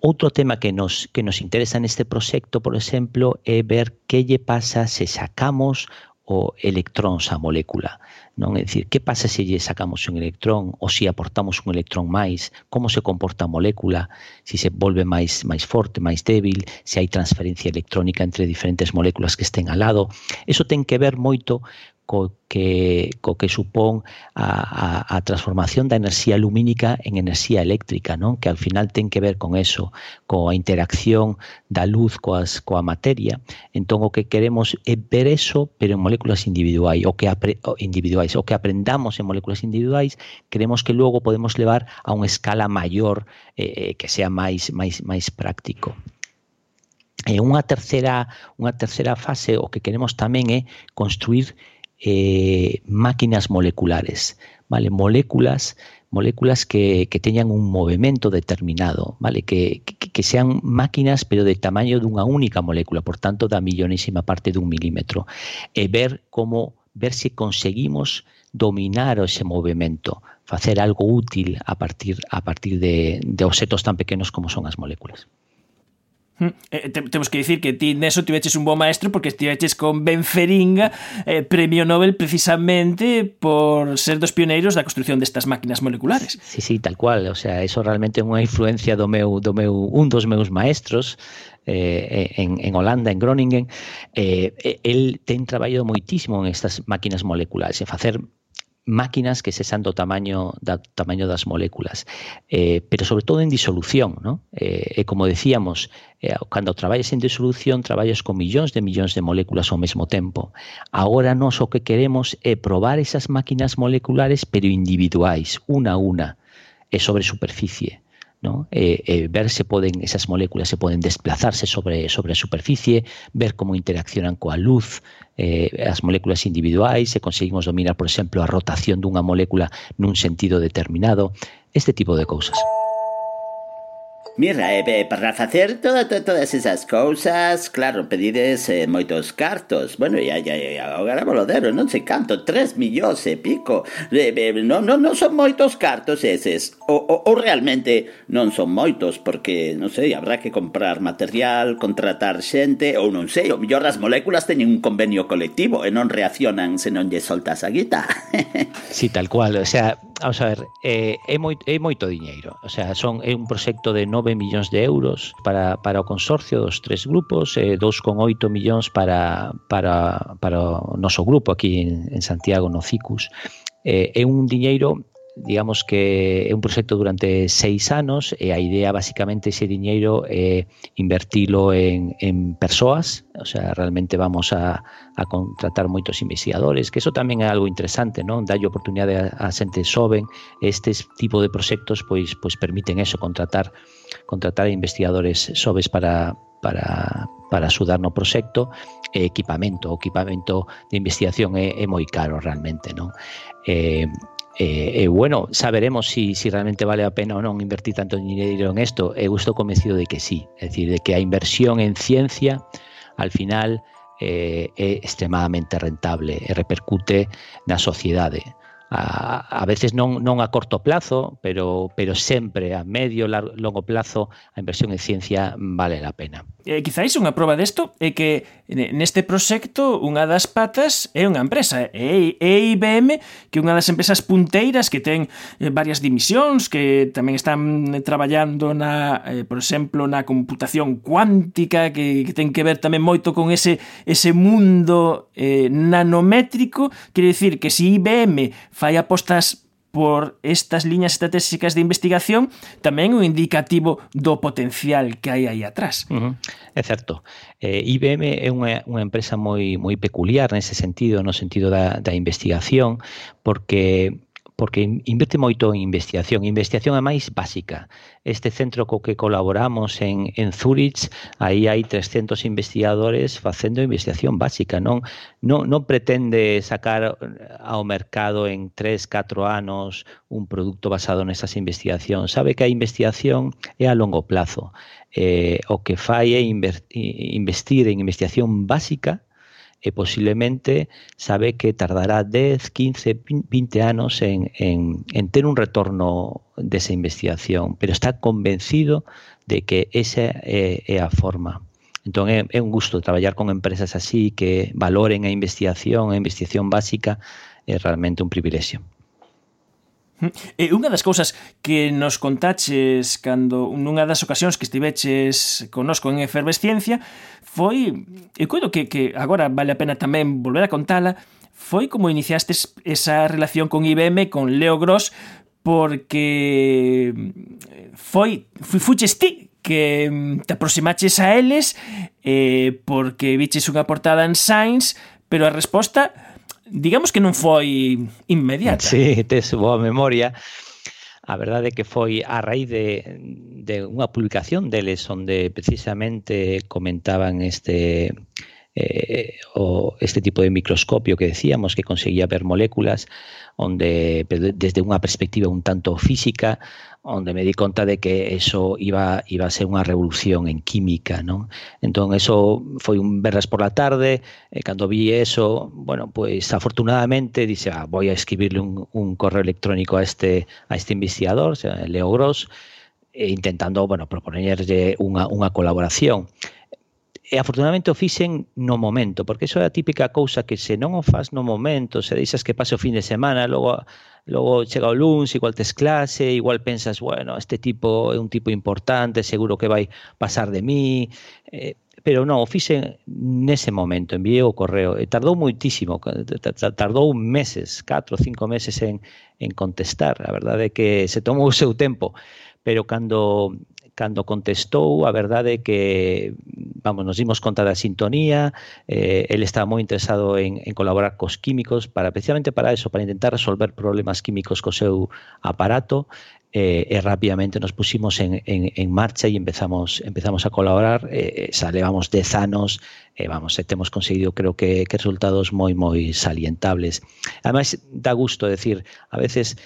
Outro tema que nos, que nos interesa neste proxecto, por exemplo, é ver lle pasa se sacamos o electróns á molécula. Non é dicir, que pasa se lle sacamos un electrón ou se aportamos un electrón máis, como se comporta a molécula, se se volve máis máis forte, máis débil, se hai transferencia electrónica entre diferentes moléculas que estén al lado. Eso ten que ver moito co que, co que supón a, a, a transformación da enerxía lumínica en enerxía eléctrica, non? que ao final ten que ver con eso, coa interacción da luz coas, coa materia. Entón, o que queremos é ver eso, pero en moléculas individuais, o que apre, individuais, o que aprendamos en moléculas individuais, creemos que logo podemos levar a unha escala maior eh, eh, que sea máis, máis, máis práctico. E unha terceira, unha terceira fase, o que queremos tamén é construir eh, máquinas moleculares, ¿vale? Moléculas moléculas que, que teñan un movimento determinado, ¿vale? Que, que, sean máquinas pero de tamaño dunha única molécula, por tanto da millonésima parte dun milímetro, e ver como ver se conseguimos dominar ese movimento, facer algo útil a partir a partir de, de objetos tan pequenos como son as moléculas. Hm. Eh, temos que dicir que ti neso tiveches un bo maestro porque estiveches con Ben Feringa eh, premio Nobel precisamente por ser dos pioneiros da construción destas máquinas moleculares. Sí, sí, tal cual, o sea, eso realmente é unha influencia do meu, do meu, un dos meus maestros eh, eh en, en Holanda, en Groningen, eh, el ten traballado moitísimo en estas máquinas moleculares, en facer máquinas que sean do tamaño da tamaño das moléculas, eh, pero sobre todo en disolución, ¿no? Eh, e como decíamos, eh, cando en disolución, traballas con millóns de millóns de moléculas ao mesmo tempo. Agora nós o que queremos é probar esas máquinas moleculares pero individuais, unha a unha, e sobre superficie. ¿No? Eh, eh, ver se poden esas moléculas se poden desplazarse sobre sobre superficie, ver como interaccionan coa luz, eh, as moléculas individuais, se conseguimos dominar, por exemplo, a rotación dunha molécula nun sentido determinado, este tipo de cousas. Mirra, eh, eh, para facer toda, toda, todas esas cousas, claro, pedides eh, moitos cartos. Bueno, ya, ya, ya, agora volodero, non sei canto, tres millóns e pico. Eh, eh, non, non, non son moitos cartos eses. O, o, o realmente non son moitos, porque, non sei, habrá que comprar material, contratar xente, ou non sei, o mellor as moléculas teñen un convenio colectivo e non reaccionan se non lle soltas a guita. sí, tal cual, o sea, vamos a ver, eh, é, moi, é moito diñeiro. O sea, son é un proxecto de 9 millóns de euros para, para o consorcio dos tres grupos, eh, 2,8 millóns para, para, para o noso grupo aquí en, en Santiago, no CICUS. Eh, é un diñeiro digamos que é un proxecto durante seis anos e a idea basicamente ese diñeiro é invertilo en, en persoas, o sea, realmente vamos a, a contratar moitos investigadores, que eso tamén é algo interesante, non? Dalle oportunidade a, a xente xoven, estes tipo de proxectos pois pois permiten eso, contratar contratar investigadores xoves para para, para axudar no proxecto e equipamento, o equipamento de investigación é, é moi caro realmente, non? Eh, eh, e bueno, xa veremos si, si realmente vale a pena ou non invertir tanto dinero en isto. Eu eh, estou convencido de que sí, é dicir, de que a inversión en ciencia al final eh, é extremadamente rentable e repercute na sociedade. A, a veces non, non a corto plazo, pero, pero sempre a medio, largo, longo plazo, a inversión en ciencia vale a pena. Eh, quizáis unha proba desto é que Neste proxecto, unha das patas é unha empresa, é, é IBM, que é unha das empresas punteiras que ten eh, varias dimisións, que tamén están eh, traballando, na, eh, por exemplo, na computación cuántica, que, que ten que ver tamén moito con ese, ese mundo eh, nanométrico. Quere dicir que se IBM fai apostas por estas liñas estratégicas de investigación tamén un indicativo do potencial que hai aí atrás. Uh -huh. É certo. Eh, IBM é unha, unha empresa moi moi peculiar nese sentido, no sentido da, da investigación, porque porque invierte moito en investigación, investigación a máis básica. Este centro co que colaboramos en, en Zurich, aí hai 300 investigadores facendo investigación básica, non, non, non pretende sacar eh, ao mercado en 3, 4 anos un produto basado nesas investigacións. Sabe que a investigación é a longo plazo. Eh, o que fai é investir en investigación básica e posiblemente sabe que tardará 10, 15, 20 anos en, en, en ter un retorno desa investigación, pero está convencido de que esa é, é a forma. Entón é, é un gusto traballar con empresas así que valoren a investigación, a investigación básica, é realmente un privilexio. E unha das cousas que nos contaches cando nunha das ocasións que estiveches conosco en Efervesciencia foi, e coido que, que agora vale a pena tamén volver a contala, foi como iniciastes esa relación con IBM, con Leo Gross, porque eh, foi, foi fuches ti que mm, te aproximaches a eles eh, porque viches unha portada en Science, pero a resposta digamos que non foi inmediata. Sí, tes boa memoria. A verdade é que foi a raíz de, de unha publicación deles onde precisamente comentaban este eh, o este tipo de microscopio que decíamos que conseguía ver moléculas onde desde unha perspectiva un tanto física onde me di conta de que eso iba, iba a ser unha revolución en química, non? Entón, eso foi un verras por la tarde, e cando vi eso, bueno, pues afortunadamente dice, ah, voy a escribirle un, un correo electrónico a este, a este investigador, Leo Gross, e intentando, bueno, proponerlle unha, unha colaboración E afortunadamente o fixen no momento, porque iso é a típica cousa que se non o faz no momento, se deixas que pase o fin de semana, logo logo chega o luns, igual tes clase, igual pensas, bueno, este tipo é un tipo importante, seguro que vai pasar de mí, eh, pero non, o fixen nese momento, enviei o correo, e tardou moitísimo, tardou meses, 4 ou 5 meses en, en contestar, a verdade é que se tomou o seu tempo, pero cando cando contestou, a verdade é que vamos, nos dimos conta da sintonía, eh, el estaba moi interesado en, en colaborar cos químicos, para precisamente para eso, para intentar resolver problemas químicos co seu aparato, eh, e rapidamente nos pusimos en, en, en marcha e empezamos, empezamos a colaborar, eh, eh xa levamos dez anos eh, vamos, eh, temos conseguido creo que, que resultados moi moi salientables. Ademais dá gusto decir, a veces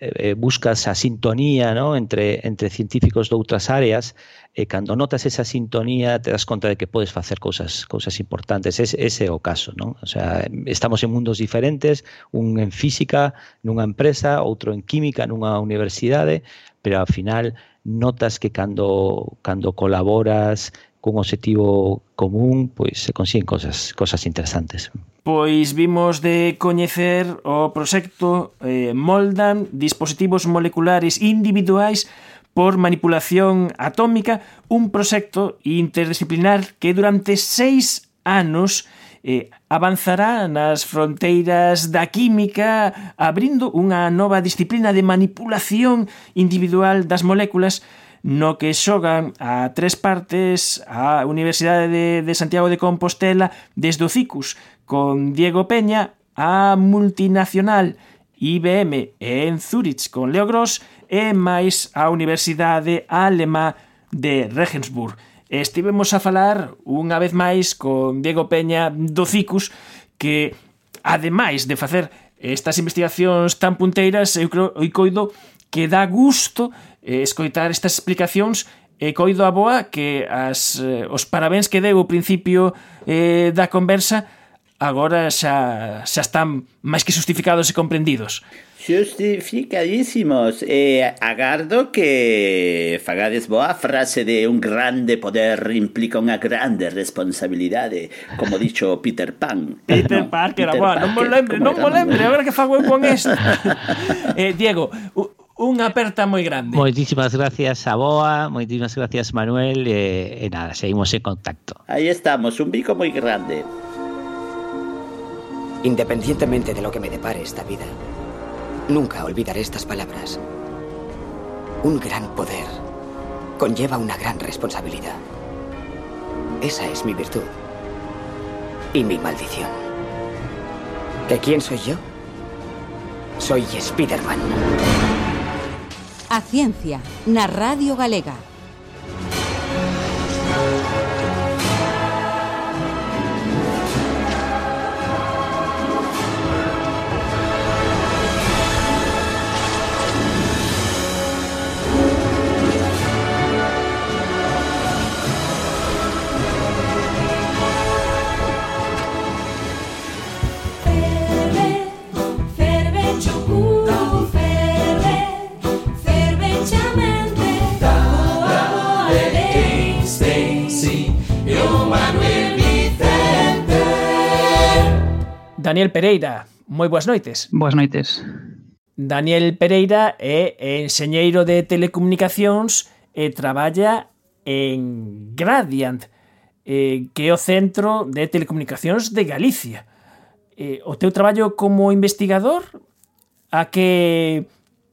eh, eh, buscas a sintonía, ¿no? entre entre científicos de outras áreas e cando notas esa sintonía te das conta de que podes facer cousas cousas importantes. Es, ese é o caso, non? O sea, estamos en mundos diferentes, un en física nunha empresa, outro en química nunha universidade, pero ao final notas que cando cando colaboras cun obxectivo común, pois se consiguen cosas, cosas interesantes. Pois vimos de coñecer o proxecto eh, Moldan dispositivos moleculares individuais por manipulación atómica, un proxecto interdisciplinar que durante seis anos eh, avanzará nas fronteiras da química abrindo unha nova disciplina de manipulación individual das moléculas no que xogan a tres partes a Universidade de, de Santiago de Compostela desde o CICUS, con Diego Peña, a multinacional IBM en Zurich con Leo Gross e máis a Universidade Alemá de Regensburg. Estivemos a falar unha vez máis con Diego Peña do CICUS que, ademais de facer estas investigacións tan punteiras, eu creo, eu coido que dá gusto eh, escoitar estas explicacións e coido a boa que as, eh, os parabéns que deu ao principio eh, da conversa agora xa, xa están máis que justificados e comprendidos. Justificadísimos. E eh, agardo que fagades boa frase de un grande poder implica unha grande responsabilidade, como dicho Peter Pan. Peter no, Parker, Peter boa, non mo lembre, non mo lembre, agora que fago eu con esta. eh, Diego, unha aperta moi grande. Moitísimas gracias a Boa, moitísimas gracias Manuel, e, e nada, seguimos en contacto. Aí estamos, un bico moi grande. Independientemente de lo que me depare esta vida, nunca olvidaré estas palabras. Un gran poder conlleva una gran responsabilidad. Esa es mi virtud. Y mi maldición. ¿Que quién soy yo? Soy Spiderman. A ciencia na Radio Galega. Daniel Pereira, moi boas noites. Boas noites. Daniel Pereira é enxeñeiro de telecomunicacións e traballa en Gradient, eh, que é o Centro de Telecomunicacións de Galicia. Eh, o teu traballo como investigador a que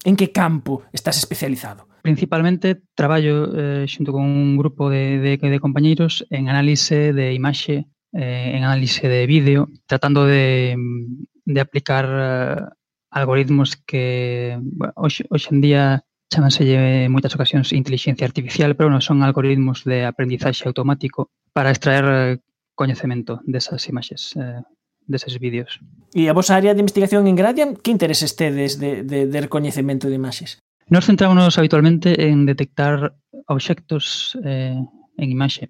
en que campo estás especializado? Principalmente traballo eh, xunto con un grupo de, de, de compañeiros en análise de imaxe eh, en análise de vídeo, tratando de, mm, de aplicar uh, algoritmos que bueno, hoxe, hoxe en día chamanse en moitas ocasións inteligencia artificial, pero non son algoritmos de aprendizaxe automático para extraer eh, coñecemento desas imaxes, eh, deses vídeos. E a vosa área de investigación en Gradian, que intereses tedes de, de, de recoñecemento de imaxes? Nos centrámonos habitualmente en detectar obxectos eh, en imaxe,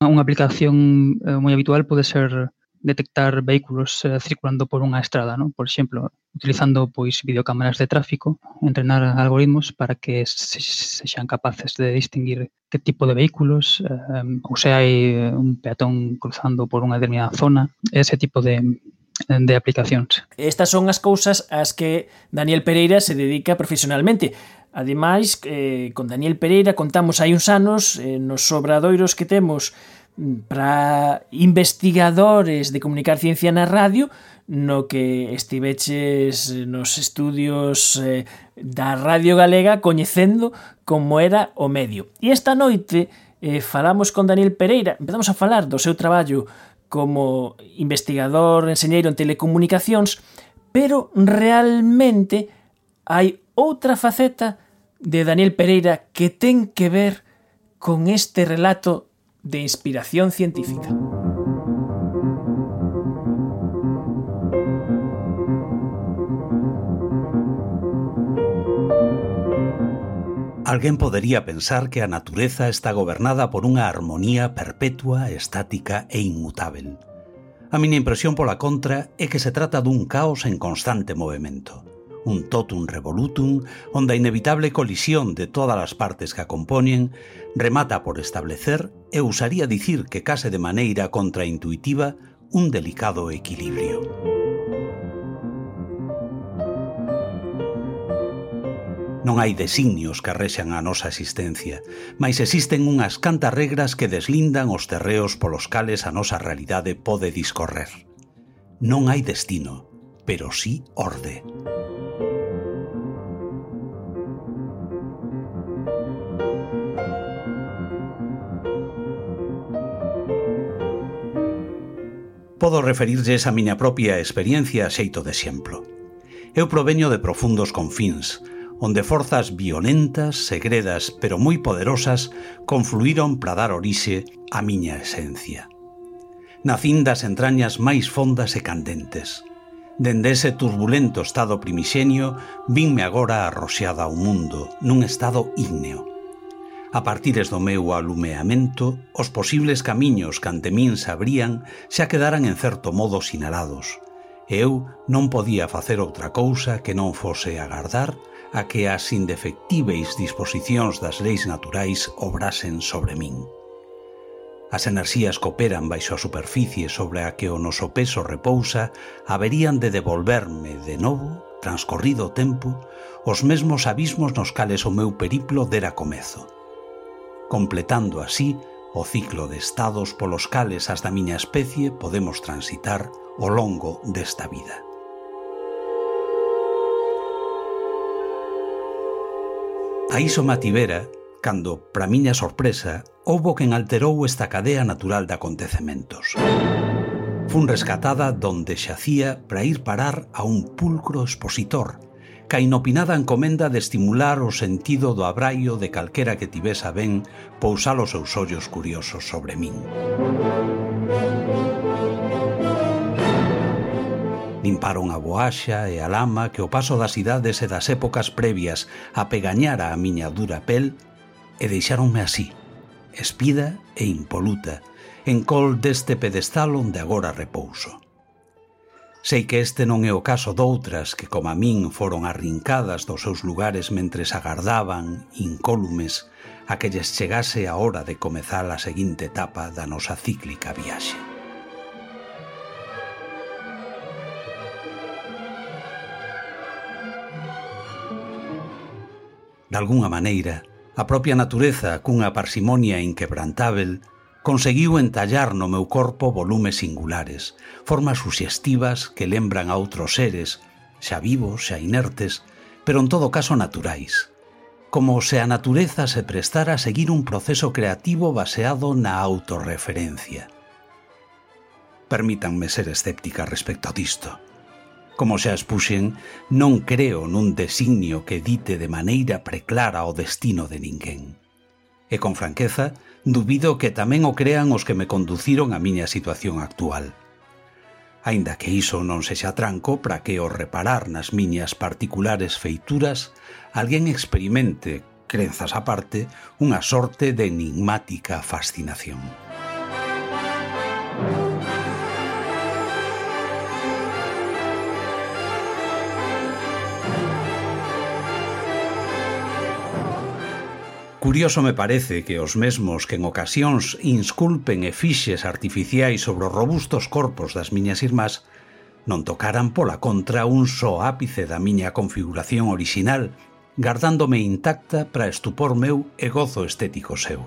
Unha aplicación eh, moi habitual pode ser detectar vehículos eh, circulando por unha estrada, ¿no? por exemplo, utilizando pois videocámaras de tráfico, entrenar algoritmos para que se, sexan capaces de distinguir que tipo de vehículos, eh, ou se hai eh, un peatón cruzando por unha determinada zona, ese tipo de, de aplicacións. Estas son as cousas ás que Daniel Pereira se dedica profesionalmente. Ademais, eh, con Daniel Pereira contamos hai uns anos eh, nos obradoiros que temos mm, para investigadores de comunicar ciencia na radio no que estiveches nos estudios eh, da Radio Galega coñecendo como era o medio. E esta noite eh, falamos con Daniel Pereira, empezamos a falar do seu traballo como investigador, enseñeiro en telecomunicacións, pero realmente hai outra faceta de Daniel Pereira que ten que ver con este relato de inspiración científica. Alguén podería pensar que a natureza está gobernada por unha armonía perpetua, estática e inmutável. A miña impresión pola contra é que se trata dun caos en constante movimento un totum revolutum, onde a inevitable colisión de todas as partes que a compoñen, remata por establecer, e usaría dicir que case de maneira contraintuitiva, un delicado equilibrio. Non hai designios que rexan a nosa existencia, mas existen unhas cantas regras que deslindan os terreos polos cales a nosa realidade pode discorrer. Non hai destino, pero sí orde. Podo referirlles a miña propia experiencia a xeito de exemplo. Eu proveño de profundos confins, onde forzas violentas, segredas, pero moi poderosas confluíron para dar orixe á miña esencia. Nacín das entrañas máis fondas e candentes. Dende ese turbulento estado primixenio, vinme agora arroxeada ao mundo, nun estado ígneo. A partires do meu alumeamento, os posibles camiños que ante min se abrían xa quedaran en certo modo sinalados. Eu non podía facer outra cousa que non fose agardar a que as indefectíveis disposicións das leis naturais obrasen sobre min. As enerxías que operan baixo a superficie sobre a que o noso peso repousa haberían de devolverme de novo, transcorrido o tempo, os mesmos abismos nos cales o meu periplo dera comezo completando así o ciclo de estados polos cales as da miña especie podemos transitar o longo desta vida. A iso mativera, cando, pra miña sorpresa, houbo quen alterou esta cadea natural de acontecementos. Fun rescatada donde xacía para ir parar a un pulcro expositor, ca inopinada encomenda de estimular o sentido do abraio de calquera que tivesa ben pousar os seus ollos curiosos sobre min. Limparon a boaxa e a lama que o paso das idades e das épocas previas apegañara a miña dura pel e deixáronme así, espida e impoluta, en col deste pedestal onde agora repouso. Sei que este non é o caso doutras que, como a min, foron arrincadas dos seus lugares mentre agardaban, incólumes, a que lles chegase a hora de comezar a seguinte etapa da nosa cíclica viaxe. De alguna maneira, a propia natureza, cunha parsimonia inquebrantável, conseguiu entallar no meu corpo volumes singulares, formas suxestivas que lembran a outros seres, xa vivos, xa inertes, pero en todo caso naturais. Como se a natureza se prestara a seguir un proceso creativo baseado na autorreferencia. Permítanme ser escéptica respecto disto. Como xa expuxen, non creo nun designio que dite de maneira preclara o destino de ninguén. E con franqueza, dubido que tamén o crean os que me conduciron a miña situación actual. Aínda que iso non sexa tranco para que o reparar nas miñas particulares feituras alguén experimente, crenzas aparte, parte, unha sorte de enigmática fascinación. Curioso me parece que os mesmos que en ocasións insculpen e fixes artificiais sobre os robustos corpos das miñas irmás non tocaran pola contra un só ápice da miña configuración orixinal, gardándome intacta para estupor meu e gozo estético seu.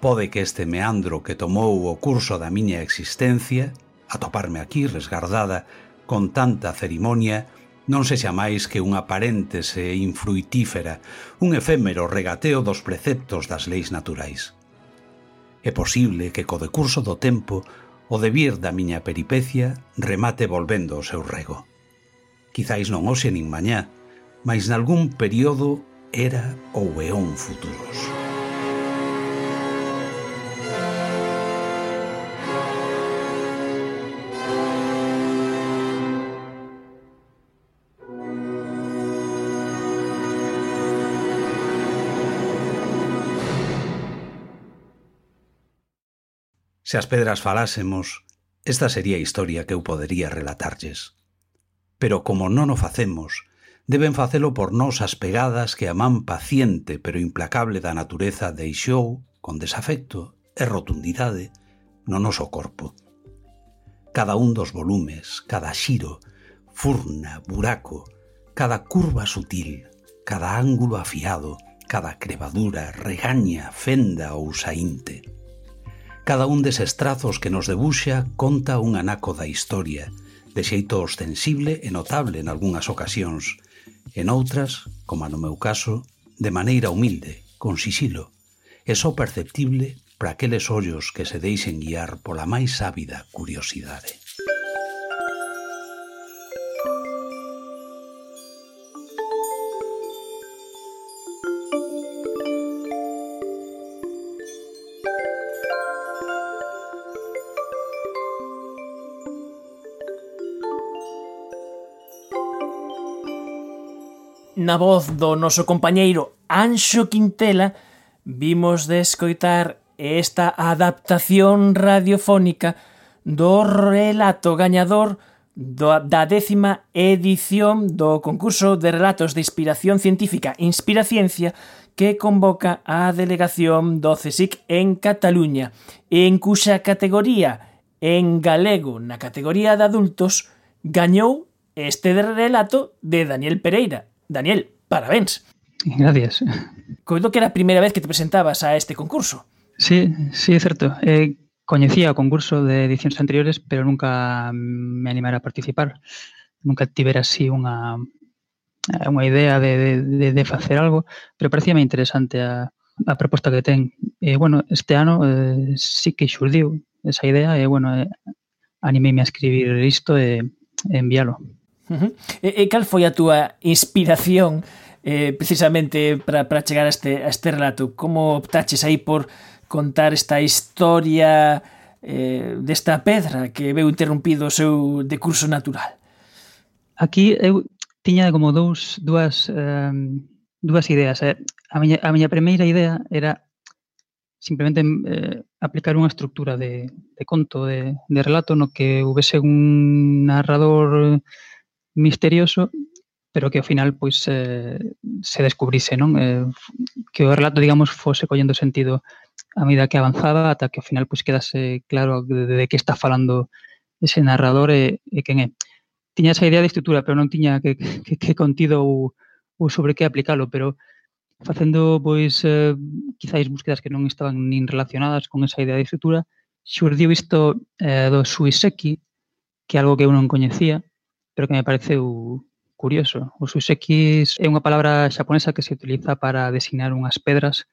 Pode que este meandro que tomou o curso da miña existencia, atoparme aquí resgardada, con tanta cerimonia, non sexa máis que unha paréntese infruitífera, un efémero regateo dos preceptos das leis naturais. É posible que co decurso do tempo o debir da miña peripecia remate volvendo ao seu rego. Quizáis non hoxe nin mañá, mas nalgún período era ou eón futuros. Se as pedras falásemos, esta sería a historia que eu podería relatarlles. Pero como non o facemos, deben facelo por nós as pegadas que a man paciente pero implacable da natureza deixou con desafecto e rotundidade no noso corpo. Cada un dos volumes, cada xiro, furna, buraco, cada curva sutil, cada ángulo afiado, cada crevadura, regaña, fenda ou saínte. Cada un deses trazos que nos debuxa conta un anaco da historia, de xeito ostensible e notable en algunhas ocasións, en outras, como no meu caso, de maneira humilde, con sisilo, e só perceptible para aqueles ollos que se deixen guiar pola máis ávida curiosidade. na voz do noso compañeiro Anxo Quintela, vimos de escoitar esta adaptación radiofónica do relato gañador do, da décima edición do concurso de relatos de inspiración científica Inspiraciencia que convoca a delegación do CSIC en Cataluña, en cuxa categoría en galego na categoría de adultos gañou este relato de Daniel Pereira, Daniel, parabéns. Gracias. Coido que era a primeira vez que te presentabas a este concurso. Sí, sí, é certo. Eh, coñecía o concurso de edicións anteriores, pero nunca me animara a participar. Nunca tivera así unha unha idea de, de, de facer algo, pero parecíame interesante a, a proposta que ten. E, bueno, este ano eh, sí que xurdiu esa idea e, bueno, eh, animeime a escribir isto e, e enviálo. Uh -huh. e, e cal foi a túa inspiración eh, precisamente para chegar a este, a este relato? Como optaches aí por contar esta historia eh, desta pedra que veu interrompido o seu decurso natural? Aquí eu tiña como dous, dúas, eh, dúas ideas. Eh. A, miña, a miña primeira idea era simplemente eh, aplicar unha estructura de, de conto, de, de relato, no que houvese un narrador eh, misterioso pero que ao final pois eh, se descubrise, non? Eh, que o relato, digamos, fose collendo sentido a medida que avanzaba ata que ao final pois quedase claro de, de, que está falando ese narrador e, e quen é. Tiña esa idea de estrutura, pero non tiña que, que, que contido ou, ou sobre que aplicalo, pero facendo pois eh, quizáis búsquedas que non estaban nin relacionadas con esa idea de estrutura, xurdiu isto eh, do Suiseki, que é algo que eu non coñecía, pero que me pareceu curioso. O susekis é unha palabra xaponesa que se utiliza para designar unhas pedras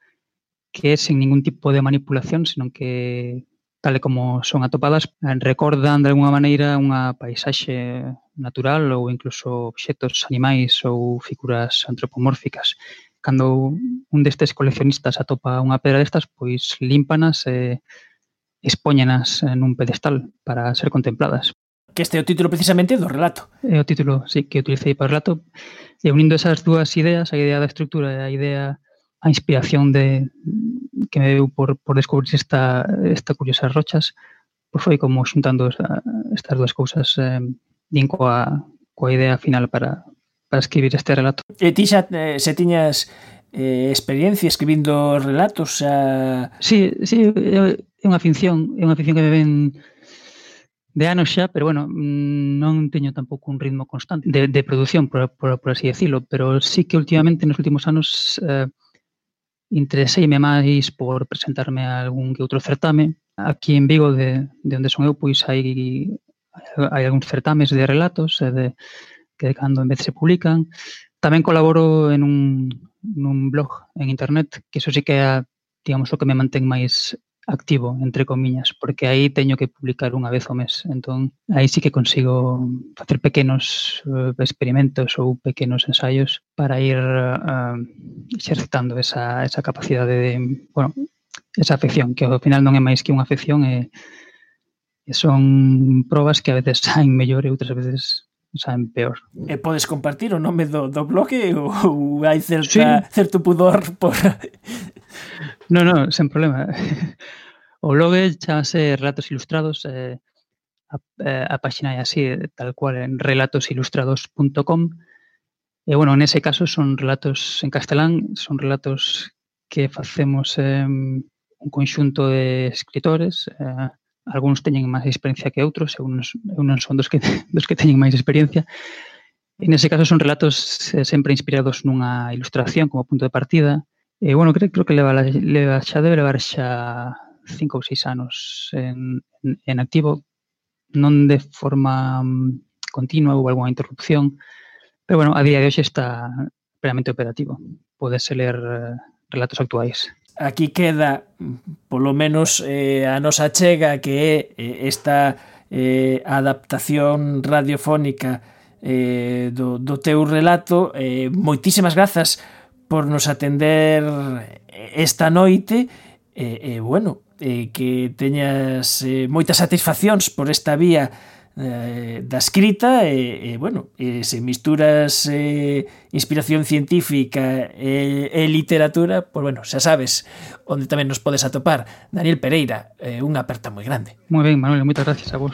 que sen ningún tipo de manipulación, senón que tal como son atopadas, recordan de alguna maneira unha paisaxe natural ou incluso obxetos animais ou figuras antropomórficas. Cando un destes coleccionistas atopa unha pedra destas, pois límpanas e expóñenas nun pedestal para ser contempladas. Que este é o título precisamente do relato. É o título, sí, que utilicei para o relato. E unindo esas dúas ideas, a idea da estructura e a idea a inspiración de que me deu por, por descubrir esta, esta curiosas rochas, pois foi como xuntando esta, estas dúas cousas eh, din coa, coa idea final para, para escribir este relato. E ti xa eh, se tiñas eh, experiencia escribindo relatos? A... Sí, sí, é unha ficción, é unha ficción que me ven de anos xa, pero bueno, mm, non teño tampouco un ritmo constante de, de produción, por, por, por así decirlo, pero sí que últimamente nos últimos anos eh, intereseime máis por presentarme a algún que outro certame. Aquí en Vigo, de, de onde son eu, pois hai, hai algúns certames de relatos eh, de, que de cando en vez se publican. Tamén colaboro en un, nun blog en internet, que eso sí que é, digamos, o que me mantén máis activo, entre comiñas, porque aí teño que publicar unha vez ao mes. Entón, aí sí que consigo facer pequenos uh, experimentos ou pequenos ensaios para ir uh, exercitando esa, esa capacidade de, bueno, esa afección, que ao final non é máis que unha afección, eh, e son probas que a veces saen mellor e outras veces saen peor. E podes compartir o nome do, do bloque ou, hai certa, sí. certo pudor por... No, no, sen problema. O blog chamase Relatos Ilustrados, eh, a, eh, a páxina é así, tal cual, en relatosilustrados.com. E, bueno, nese caso son relatos en castelán, son relatos que facemos eh, un conxunto de escritores, eh, algúns teñen máis experiencia que outros, eu non, eu non son dos que, dos que teñen máis experiencia. E nese caso son relatos eh, sempre inspirados nunha ilustración como punto de partida. E, bueno, creo, creo que leva, leva xa debe levar xa cinco ou seis anos en, en, en activo, non de forma mm, continua ou algunha interrupción, pero, bueno, a día de hoxe está plenamente operativo. Podese ler eh, relatos actuais aquí queda polo menos eh, a nosa chega que é eh, esta eh, adaptación radiofónica eh, do, do teu relato. Eh, moitísimas grazas por nos atender esta noite. E eh, eh, bueno, eh, que teñas eh, moitas satisfaccións por esta vía eh, da escrita e, e bueno, e se misturas eh, inspiración científica e, e literatura, pois pues, bueno, xa sabes onde tamén nos podes atopar. Daniel Pereira, eh, unha aperta moi grande. Moi ben, Manuel, moitas gracias a vos.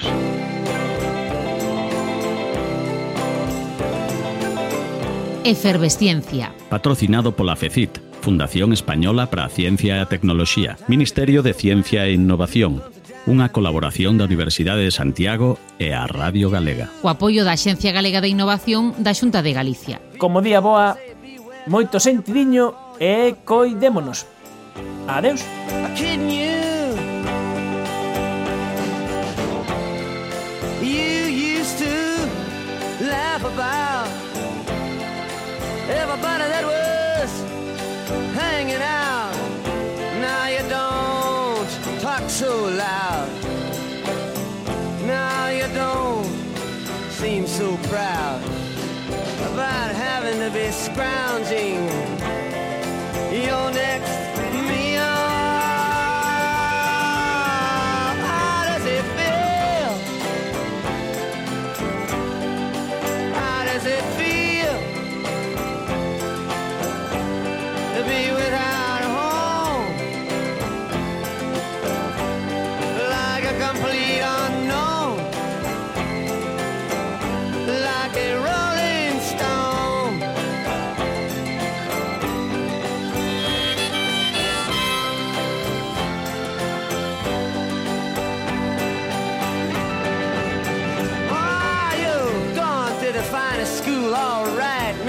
Efervesciencia. Patrocinado pola FECIT Fundación Española para a Ciencia e a Tecnoloxía Ministerio de Ciencia e Innovación unha colaboración da Universidade de Santiago e a Radio Galega. O apoio da Xencia Galega de Innovación da Xunta de Galicia. Como día boa, moito sentidiño e coidémonos. Adeus. so proud about having to be scrounging.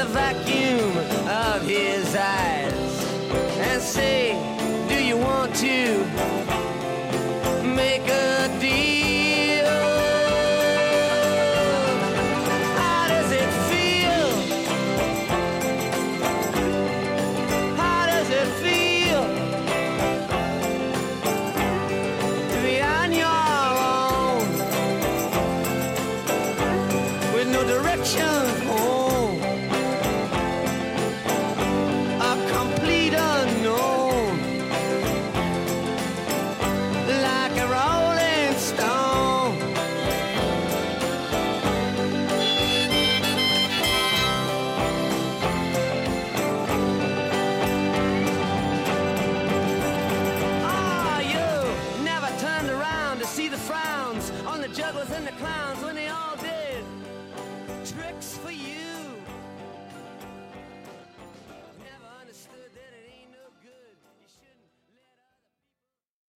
the vacuum of his eyes and say, Do you want to make a